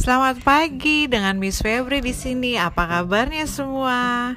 Selamat pagi dengan Miss Febri di sini. Apa kabarnya semua?